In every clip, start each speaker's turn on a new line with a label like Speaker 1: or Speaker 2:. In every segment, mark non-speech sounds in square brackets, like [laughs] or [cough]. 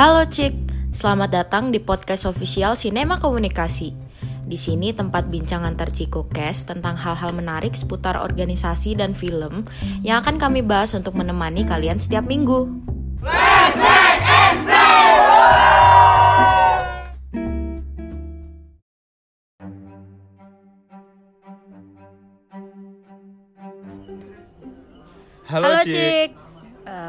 Speaker 1: Halo Cik, selamat datang di podcast official Sinema Komunikasi. Di sini tempat bincang antar Cikokes tentang hal-hal menarik seputar organisasi dan film yang akan kami bahas untuk menemani kalian setiap minggu.
Speaker 2: Halo,
Speaker 1: Halo
Speaker 2: Cik.
Speaker 1: Cik,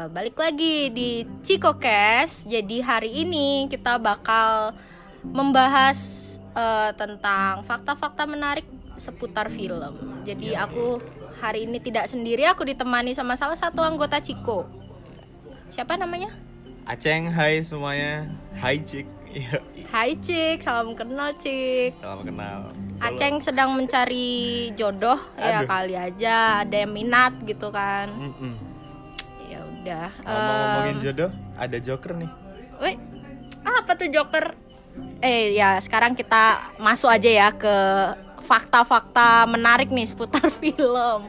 Speaker 1: Eh, balik lagi di Cikokes. Jadi hari ini kita bakal membahas eh, tentang fakta-fakta menarik seputar film. Jadi aku hari ini tidak sendiri, aku ditemani sama salah satu anggota Ciko. Siapa namanya?
Speaker 2: Aceng, hai semuanya. Hai Cik. Iya,
Speaker 1: Hai Cik, salam kenal Cik.
Speaker 2: salam kenal.
Speaker 1: Aceng sedang mencari jodoh ya
Speaker 2: Aduh.
Speaker 1: kali aja ada yang minat gitu kan.
Speaker 2: Mm-mm.
Speaker 1: Ya udah.
Speaker 2: Ngomong-ngomongin
Speaker 1: Em,
Speaker 2: jodoh, ada Joker nih.
Speaker 1: Wih, apa tuh Joker? Eh ya sekarang kita masuk aja ya ke fakta-fakta menarik nih seputar [laughs] film.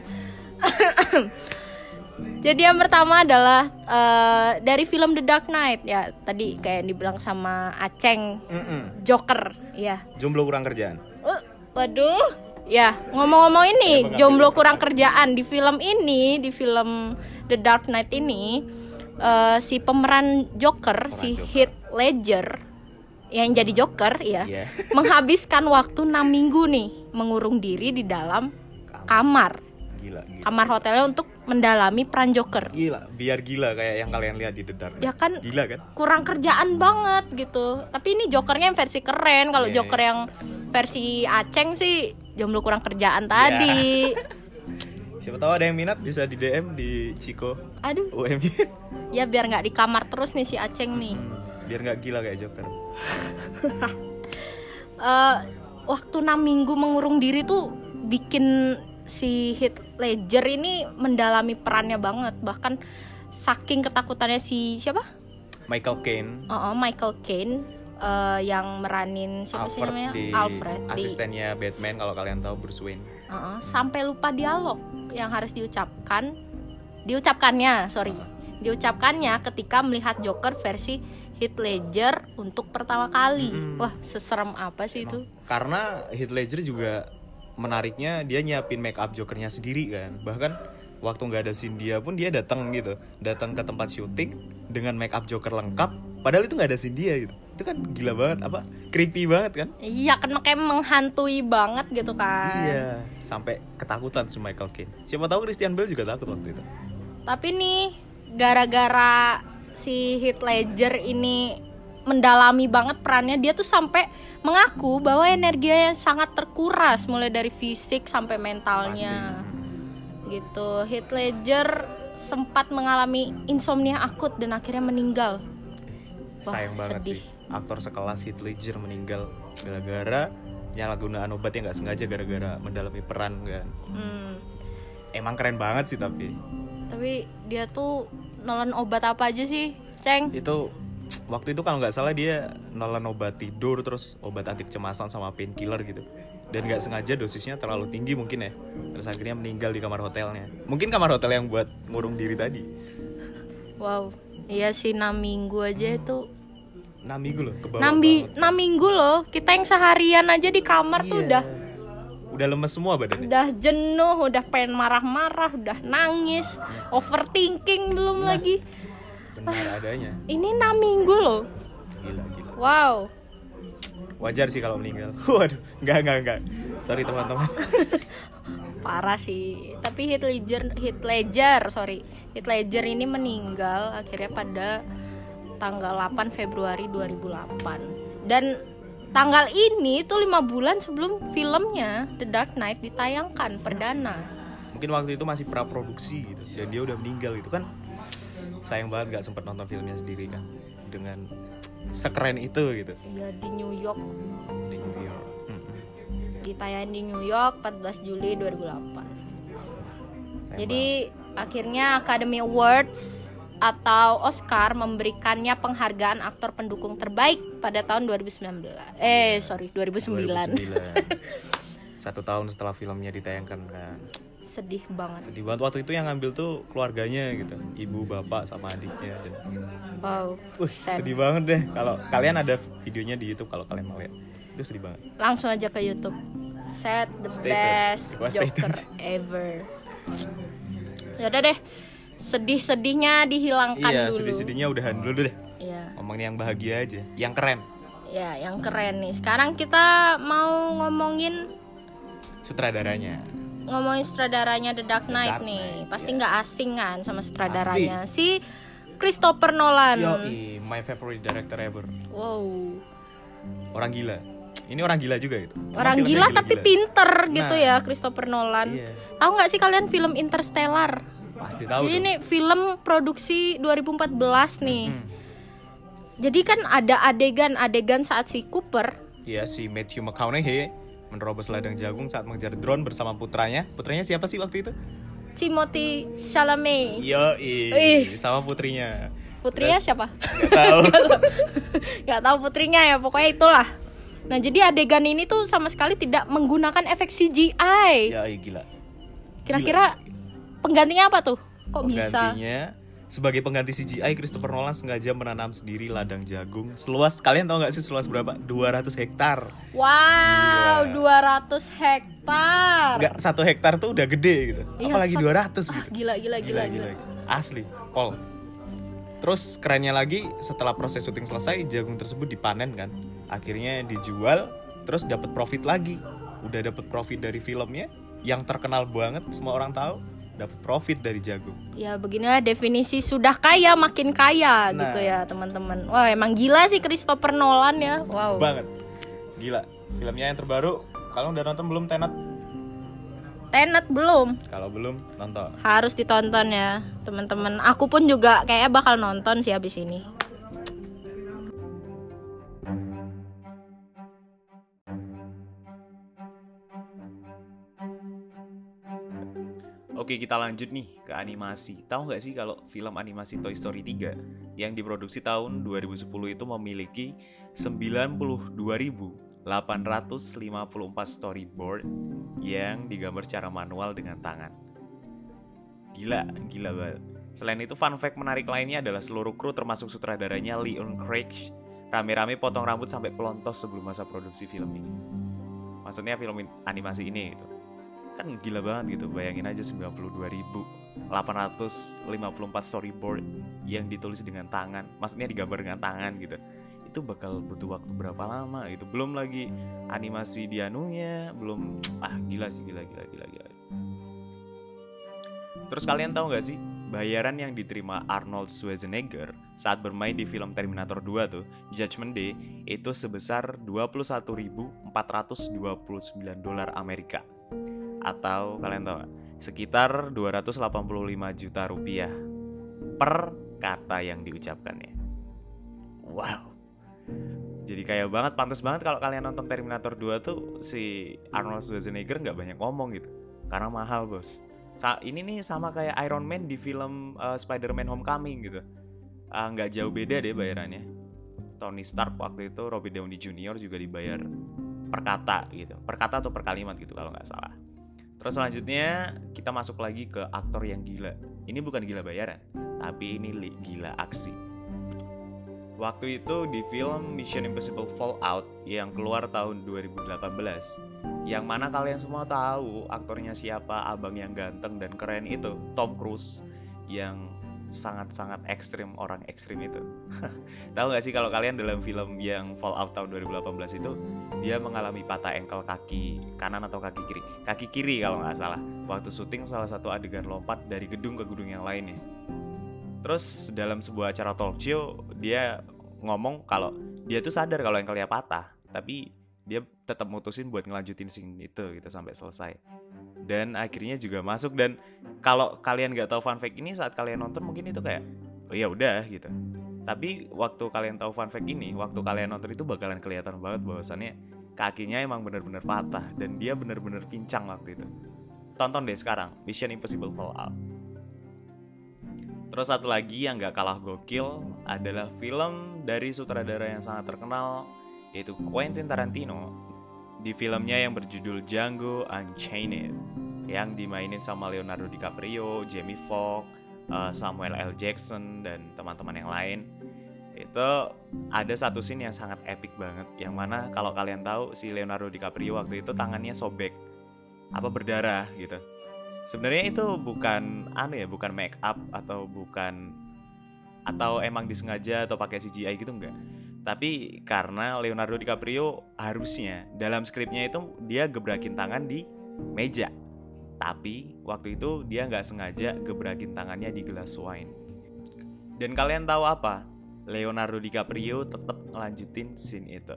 Speaker 1: Jadi yang pertama adalah eh, dari film The Dark Knight ya tadi kayak yang dibilang sama Aceng
Speaker 2: Mm-mm.
Speaker 1: Joker ya.
Speaker 2: Jomblo kurang kerjaan.
Speaker 1: Eh, waduh. Ya, ngomong-ngomong ini, jomblo kurang kerjaan di film ini, di film The Dark Knight ini, eh, si pemeran Joker, si
Speaker 2: Joker.
Speaker 1: Heath Ledger yang jadi Joker, ya,
Speaker 2: Iya. [laughs]
Speaker 1: menghabiskan waktu 6 minggu nih mengurung diri di dalam kamar,
Speaker 2: Gila, gila.
Speaker 1: kamar hotelnya untuk mendalami peran Joker.
Speaker 2: Gila, biar gila kayak yang kalian lihat di The Dark.
Speaker 1: Ya kan
Speaker 2: Gila kan?
Speaker 1: kurang kerjaan banget gitu. Tapi ini Jokernya yang versi keren. Kalau
Speaker 2: Iya,
Speaker 1: Joker
Speaker 2: iya.
Speaker 1: yang versi Aceng sih jomblo kurang
Speaker 2: Iya.
Speaker 1: kerjaan tadi. [laughs]
Speaker 2: Siapa tahu ada yang minat bisa di DM di Ciko
Speaker 1: Aduh,
Speaker 2: UMY.
Speaker 1: ya biar nggak di kamar terus nih si Aceng nih.
Speaker 2: Hmm, biar nggak gila kayak Joker. [laughs]
Speaker 1: Eh, waktu 6 minggu mengurung diri tuh bikin si Heath Ledger ini mendalami perannya banget. Bahkan saking ketakutannya si siapa?
Speaker 2: Michael Caine,
Speaker 1: Oh, oh, Michael Caine eh, yang meranin siapa sih
Speaker 2: Alfred
Speaker 1: namanya?
Speaker 2: di
Speaker 1: Alfred di
Speaker 2: asistennya Batman kalau kalian tahu Bruce Wayne.
Speaker 1: Uh-uh, sampai lupa dialog yang harus diucapkan diucapkannya sorry diucapkannya ketika melihat Joker versi Heath Ledger untuk pertama kali
Speaker 2: Mm-mm.
Speaker 1: wah seserem apa sih itu
Speaker 2: Karena Heath Ledger juga menariknya dia nyiapin make up Jokernya sendiri kan. Bahkan waktu nggak ada scene dia pun dia datang gitu, datang ke tempat syuting dengan make up Joker lengkap. Padahal itu nggak ada scene dia gitu. Itu kan gila banget apa? Creepy banget kan?
Speaker 1: iya kan kayak menghantui banget gitu kan
Speaker 2: Iya, sampai ketakutan si Michael Caine. Siapa tahu Christian Bale juga takut waktu itu.
Speaker 1: tapi nih gara-gara si Heath Ledger ini mendalami banget perannya dia tuh sampai mengaku bahwa energinya sangat terkuras mulai dari fisik sampai mentalnya gitu Heath Ledger sempat mengalami insomnia akut dan akhirnya meninggal Wah,
Speaker 2: Sayang banget
Speaker 1: sedih.
Speaker 2: sih aktor sekelas Heath Ledger meninggal gara-gara penyalahgunaan obat yang nggak sengaja gara-gara mendalami peran kan.
Speaker 1: Hmm,
Speaker 2: Emang keren banget sih tapi.
Speaker 1: Tapi dia tuh nelan obat apa aja sih ceng?
Speaker 2: Itu waktu itu kalau nggak salah dia nelan obat tidur terus obat anti kecemasan sama painkiller gitu. Dan nggak sengaja dosisnya terlalu tinggi mungkin ya. Terus akhirnya meninggal di kamar hotelnya. Mungkin kamar hotel yang buat ngurung diri tadi.
Speaker 1: Wow. Iya sih 6 minggu aja itu
Speaker 2: 6 minggu loh ke bawah
Speaker 1: 6, bi-
Speaker 2: banget.
Speaker 1: 6 minggu loh. Kita yang seharian aja di kamar tuh
Speaker 2: Iya.
Speaker 1: udah.
Speaker 2: Udah lemes semua badannya.
Speaker 1: Udah jenuh udah pengen marah-marah udah nangis overthinking belum
Speaker 2: Nah.
Speaker 1: lagi.
Speaker 2: Benar adanya.
Speaker 1: ini 6 minggu loh.
Speaker 2: Gila gila.
Speaker 1: Wow.
Speaker 2: Wajar sih kalau meninggal. [laughs] Waduh nggak nggak nggak sorry teman-teman. [laughs]
Speaker 1: Parah sih. Tapi Heath Ledger Heath Ledger sorry. Heath Ledger ini meninggal akhirnya pada tanggal 8 Februari 2008 dan tanggal ini tuh lima bulan sebelum filmnya The Dark Knight ditayangkan perdana.
Speaker 2: Mungkin waktu itu masih pra produksi gitu dan dia udah meninggal gitu kan. Sayang banget nggak sempat nonton filmnya sendiri kan dengan sekeren itu gitu.
Speaker 1: Ya di New York.
Speaker 2: Di New York. Mm-mm.
Speaker 1: ditayangin di New York 14 Juli 2008
Speaker 2: Sayang
Speaker 1: Jadi akhirnya Academy Awards atau Oscar memberikannya penghargaan aktor pendukung terbaik pada tahun 2019. Eh, sorry, 2009.
Speaker 2: 2009. satu tahun setelah filmnya ditayangkan kan.
Speaker 1: Sedih banget.
Speaker 2: Sedih banget. Waktu itu yang ngambil tuh keluarganya gitu. Ibu bapak sama adiknya. Dan
Speaker 1: wow
Speaker 2: uh,
Speaker 1: sad.
Speaker 2: sedih banget deh. Kalau kalian ada videonya di YouTube kalau kalian mau lihat itu sedih banget.
Speaker 1: Langsung aja ke YouTube. Set the
Speaker 2: Stay
Speaker 1: best Joker ever. Yaudah deh sedih-sedihnya dihilangkan
Speaker 2: iya
Speaker 1: dulu.
Speaker 2: sedih-sedihnya udahan dulu deh.
Speaker 1: Iya.
Speaker 2: ngomongin yang bahagia aja yang keren.
Speaker 1: Ya yang keren nih. Sekarang kita mau ngomongin
Speaker 2: sutradaranya.
Speaker 1: Ngomongin sutradaranya The Dark Knight
Speaker 2: Dark
Speaker 1: nih.
Speaker 2: Knight,
Speaker 1: pasti
Speaker 2: ya.
Speaker 1: nggak asing kan sama sutradaranya. Si Christopher Nolan.
Speaker 2: Yoi, my favorite director ever.
Speaker 1: Wow.
Speaker 2: Orang gila. Ini orang gila juga gitu. Emang
Speaker 1: orang
Speaker 2: filmnya
Speaker 1: gila tapi pinter gitu
Speaker 2: Nah.
Speaker 1: ya Christopher Nolan.
Speaker 2: Iya.
Speaker 1: tahu nggak sih kalian film Interstellar
Speaker 2: pasti tahu
Speaker 1: jadi
Speaker 2: dong.
Speaker 1: ini film produksi 2014 nih
Speaker 2: Hmm.
Speaker 1: jadi kan ada adegan-adegan saat si Cooper
Speaker 2: ya si Matthew McConaughey menerobos ladang jagung saat mengejar drone bersama putranya putranya siapa sih waktu itu
Speaker 1: Timothy Chalamet
Speaker 2: Yo,
Speaker 1: Wih.
Speaker 2: sama putrinya.
Speaker 1: putrinya
Speaker 2: Terus-
Speaker 1: siapa
Speaker 2: Gak [laughs] tahu.
Speaker 1: nggak tahu putrinya ya pokoknya itulah nah jadi adegan ini tuh sama sekali tidak menggunakan efek CGI
Speaker 2: ya, iya, gila.
Speaker 1: kira-kira penggantinya apa tuh kok bisa
Speaker 2: Penggantinya sebagai pengganti CGI Christopher Nolan sengaja menanam sendiri ladang jagung seluas kalian tahu nggak sih seluas berapa? 200 hektar.
Speaker 1: wow 200 hektar
Speaker 2: Nggak satu hektar tuh udah gede gitu.
Speaker 1: Iya,
Speaker 2: Apalagi
Speaker 1: satu-
Speaker 2: 200
Speaker 1: ah,
Speaker 2: gitu.
Speaker 1: gila, gila, gila, gila.
Speaker 2: Asli, Paul. Terus kerennya lagi setelah proses syuting selesai jagung tersebut dipanen kan. Akhirnya dijual terus dapat profit lagi. Udah dapat profit dari filmnya yang terkenal banget semua orang tahu dapat profit dari jagung.
Speaker 1: ya beginilah definisi sudah kaya makin kaya
Speaker 2: Nah.
Speaker 1: gitu ya teman-teman wah emang gila sih Christopher Nolan ya wow
Speaker 2: Banget. Gila. Filmnya yang terbaru kalau udah nonton belum Tenet?
Speaker 1: Tenet belum
Speaker 2: Kalau belum nonton.
Speaker 1: harus ditonton ya teman-teman aku pun juga kayaknya bakal nonton sih habis ini
Speaker 2: Oke kita lanjut nih ke animasi. Tahu nggak sih kalau film animasi Toy Story 3 Yang diproduksi tahun 2010 itu memiliki 92.854 storyboard Yang digambar secara manual dengan tangan. Gila, gila banget. Selain itu fun fact menarik lainnya adalah seluruh kru termasuk sutradaranya Leon Craig Rame-rame potong rambut sampai pelontos sebelum masa produksi film ini. Maksudnya film animasi ini gitu kan gila banget gitu bayangin aja 92.854 storyboard yang ditulis dengan tangan maksudnya digambar dengan tangan gitu. Itu bakal butuh waktu berapa lama gitu? Belum lagi animasi dianunya belum [tsk] ah gila sih gila gila gila gila. Terus kalian tahu nggak sih bayaran yang diterima Arnold Schwarzenegger saat bermain di film Terminator 2 tuh Judgment Day itu sebesar 21.429 dolar Amerika atau kalian tahu sekitar 285 juta rupiah per kata yang diucapkannya. Wow. Jadi kayak banget, pantas banget kalau kalian nonton Terminator 2 tuh si Arnold Schwarzenegger nggak banyak ngomong gitu, karena mahal bos. Sa ini nih sama kayak Iron Man di film uh, Spider-Man Homecoming gitu, Ah, nggak jauh beda deh bayarannya. Tony Stark waktu itu Robert Downey Jr. juga dibayar per kata gitu, per kata atau per kalimat gitu kalau nggak salah. Terus selanjutnya kita masuk lagi ke aktor yang gila. Ini bukan gila bayaran, tapi ini gila aksi. Waktu itu di film Mission Impossible Fallout yang keluar tahun 2018, yang mana kalian semua tahu aktornya siapa, abang yang ganteng dan keren itu, Tom Cruise, yang sangat-sangat ekstrim orang ekstrim itu. [laughs] tahu nggak sih kalau kalian dalam film yang Fallout tahun 2018 itu dia mengalami patah engkel kaki kanan atau kaki kiri? Kaki kiri kalau nggak salah. Waktu syuting salah satu adegan lompat dari gedung ke gedung yang lainnya. Terus dalam sebuah acara talk show dia ngomong kalau dia tuh sadar kalau engkelnya patah tapi dia tetap mutusin buat ngelanjutin scene itu gitu sampai selesai dan akhirnya juga masuk. Dan kalau kalian nggak tahu fun fact ini saat kalian nonton mungkin itu kayak oh ya udah gitu. Tapi waktu kalian tahu fun fact ini waktu kalian nonton itu bakalan kelihatan banget bahwasannya kakinya emang benar-benar patah dan dia benar-benar pincang waktu itu. Tonton deh sekarang Mission Impossible Fallout. Terus satu lagi yang gak kalah gokil adalah film dari sutradara yang sangat terkenal yaitu Quentin Tarantino di filmnya yang berjudul Django Unchained yang dimainin sama Leonardo DiCaprio, Jamie Foxx, uh, Samuel L. Jackson dan teman-teman yang lain. Itu ada satu scene yang sangat epic banget yang mana kalau kalian tahu si Leonardo DiCaprio waktu itu tangannya sobek apa berdarah gitu. Sebenarnya itu bukan aneh ya bukan make up atau bukan atau emang disengaja atau pakai CGI gitu enggak tapi karena Leonardo DiCaprio harusnya dalam skripnya itu dia gebrakin tangan di meja tapi waktu itu dia nggak sengaja gebrakin tangannya di gelas wine dan kalian tahu apa Leonardo DiCaprio tetap ngelanjutin scene itu.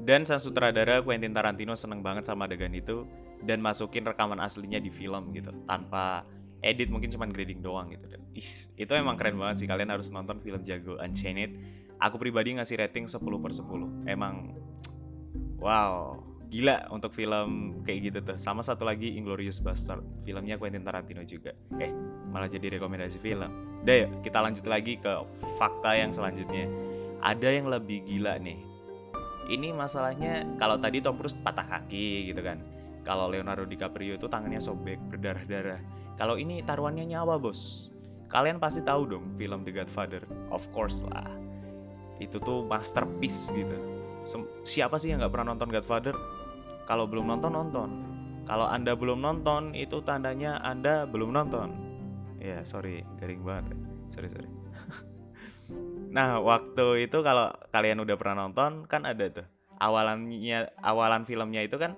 Speaker 2: Dan sang sutradara Quentin Tarantino seneng banget sama adegan itu dan masukin rekaman aslinya di film gitu tanpa edit mungkin cuma grading doang gitu. Ih, itu emang keren banget sih kalian harus nonton film Jago Unchained. Aku pribadi ngasih rating 10 per 10. Emang wow, gila untuk film kayak gitu tuh. Sama satu lagi Inglorious Bastard, filmnya Quentin Tarantino juga. Eh, malah jadi rekomendasi film. Udah ya, kita lanjut lagi ke fakta yang selanjutnya. Ada yang lebih gila nih. Ini masalahnya kalau tadi Tom Cruise patah kaki gitu kan. Kalau Leonardo DiCaprio itu tangannya sobek, berdarah-darah. Kalau ini taruhannya nyawa, Bos. Kalian pasti tahu dong film The Godfather. Of course lah. Itu tuh masterpiece gitu. Siapa sih yang nggak pernah nonton Godfather? Kalau belum nonton, nonton. Kalau Anda belum nonton, itu tandanya Anda belum nonton ya sorry garing banget sorry sorry [laughs] nah waktu itu kalau kalian udah pernah nonton kan ada tuh awalannya awalan filmnya itu kan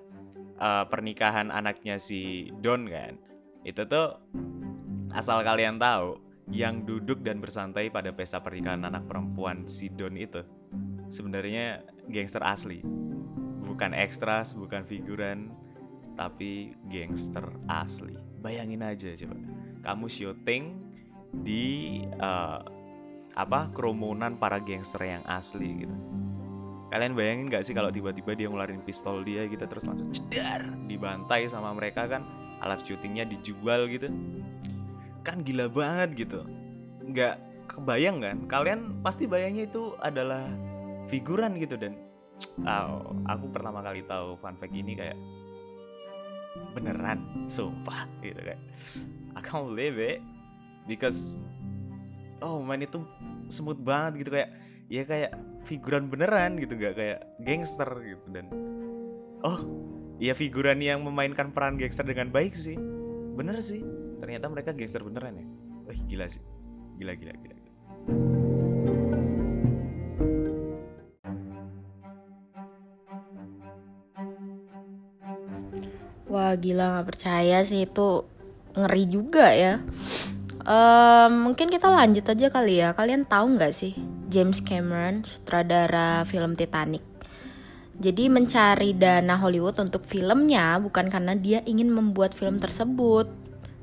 Speaker 2: uh, pernikahan anaknya si Don kan itu tuh asal kalian tahu yang duduk dan bersantai pada pesta pernikahan anak perempuan si Don itu sebenarnya gangster asli. Bukan ekstras bukan figuran tapi gangster asli. Bayangin aja coba. Kamu syuting di uh, apa kerumunan para gangster yang asli gitu. Kalian bayangin gak sih kalau tiba-tiba dia ngeluarin pistol dia gitu terus langsung cedar dibantai sama mereka kan alat syutingnya dijual gitu kan gila banget gitu. Nggak kebayang kan? Kalian pasti bayangnya itu adalah figuran gitu dan. Oh, aku pertama kali tahu fun fact ini kayak beneran sumpah gitu kan. I can't believe it because oh man itu smooth banget gitu kayak ya kayak figuran beneran gitu nggak kayak gangster gitu dan. Oh ya figuran yang memainkan peran gangster dengan baik sih. Bener sih ternyata mereka gangster beneran ya wah gila sih gila gila gila, gila.
Speaker 3: Wah gila nggak percaya sih itu ngeri juga ya. Um, mungkin kita lanjut aja kali ya. Kalian tahu nggak sih James Cameron, sutradara film Titanic? Jadi mencari dana Hollywood untuk filmnya bukan karena dia ingin membuat film tersebut,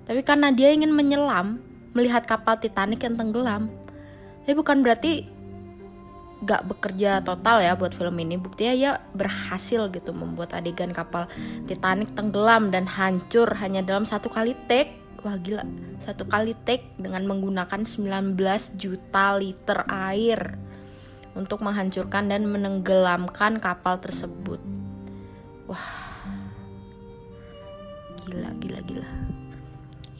Speaker 3: tapi karena dia ingin menyelam melihat kapal Titanic yang tenggelam. Tapi bukan berarti gak bekerja total ya buat film ini. Buktinya ya berhasil gitu membuat adegan kapal Titanic tenggelam dan hancur hanya dalam satu kali take. Wah gila. Satu kali take dengan menggunakan 19 juta liter air untuk menghancurkan dan menenggelamkan kapal tersebut. Wah. Gila gila gila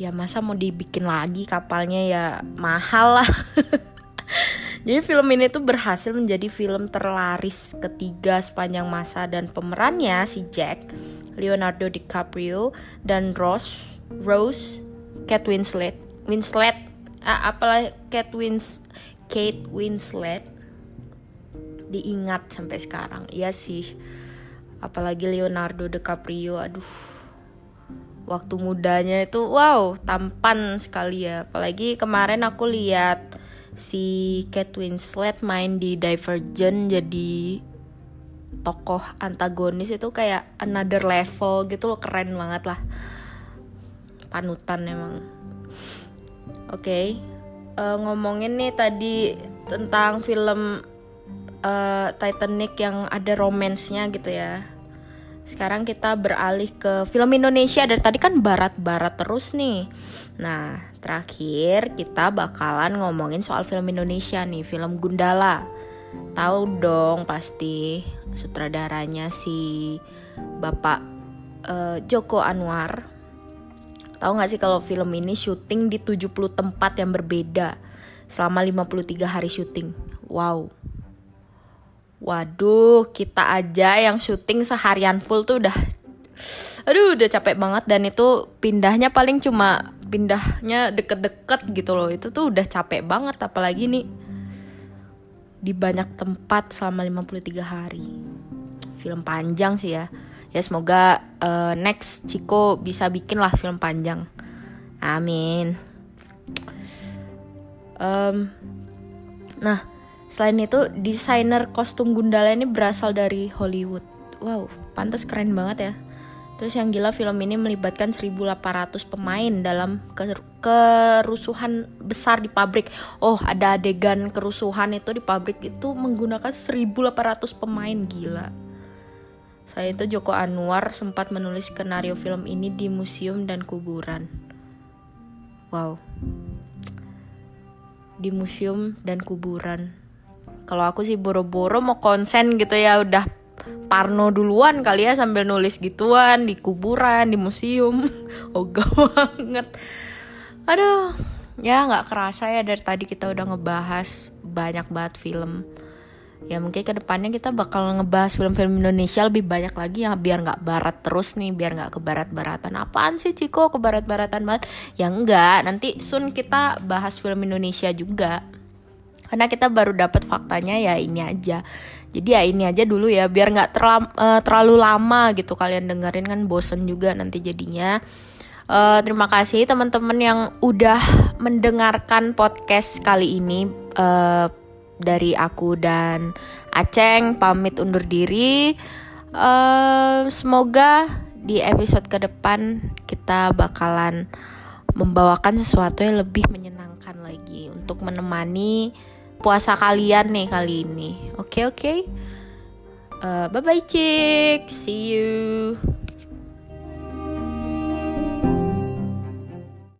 Speaker 3: ya masa mau dibikin lagi kapalnya? Ya mahal lah. [laughs] Jadi film ini tuh berhasil menjadi film terlaris ketiga sepanjang masa dan pemerannya si Jack, Leonardo DiCaprio dan Rose, Rose, Kate Winslet, Winslet, ah, apalah Kate Wins, Kate Winslet. Diingat sampai sekarang. Iya sih. Apalagi Leonardo DiCaprio, aduh waktu mudanya itu wow tampan sekali ya. Apalagi kemarin aku lihat si Kate Winslet main di Divergent jadi tokoh antagonis itu kayak another level gitu loh keren banget lah. Panutan emang. Oke okay. uh, eh, ngomongin nih tadi tentang film uh, Titanic yang ada romansnya gitu ya sekarang kita beralih ke film Indonesia dari tadi kan barat-barat terus nih. Nah, terakhir kita bakalan ngomongin soal film Indonesia nih, film Gundala. Tahu dong pasti sutradaranya si Bapak uh, Joko Anwar. Tahu nggak sih kalau film ini syuting di 70 tempat yang berbeda selama 53 hari syuting. Wow. Waduh, kita aja yang syuting seharian full tuh udah aduh udah capek banget dan itu pindahnya paling cuma pindahnya deket-deket gitu loh. Itu tuh udah capek banget apalagi nih di banyak tempat selama 53 hari. Film panjang sih ya ya semoga uh, next Ciko bisa bikin lah film panjang amin um, nah selain itu desainer kostum Gundala ini berasal dari Hollywood wow pantas keren banget ya Terus yang gila film ini melibatkan 1800 pemain dalam kerusuhan besar di pabrik. Oh, ada adegan kerusuhan itu di pabrik itu menggunakan 1800 pemain gila. Saya itu Joko Anwar sempat menulis skenario film ini di museum dan kuburan. Wow. Di museum dan kuburan. Kalau aku sih boro-boro mau konsen gitu ya udah Parno duluan kali ya sambil nulis gituan di kuburan, di museum. [laughs] Ogah banget. Aduh, ya nggak kerasa ya dari tadi kita udah ngebahas banyak banget film. Ya mungkin ke depannya kita bakal ngebahas film-film Indonesia lebih banyak lagi yang biar nggak barat terus nih biar nggak ke barat-baratan. Apaan sih Ciko? Ke barat-baratan banget? Ya enggak nanti soon kita bahas film Indonesia juga karena kita baru dapat faktanya ya ini aja jadi ya ini aja dulu ya biar nggak terlalu, uh, terlalu lama gitu kalian dengerin kan bosen juga nanti jadinya Uh, terima kasih teman-teman yang udah mendengarkan podcast kali ini. Uh, dari aku dan Aceng pamit undur diri. Uh, semoga di episode ke depan kita bakalan membawakan sesuatu yang lebih menyenangkan lagi untuk menemani puasa kalian nih kali ini. Oke okay, oke. Okay? Uh, bye bye cik. See you.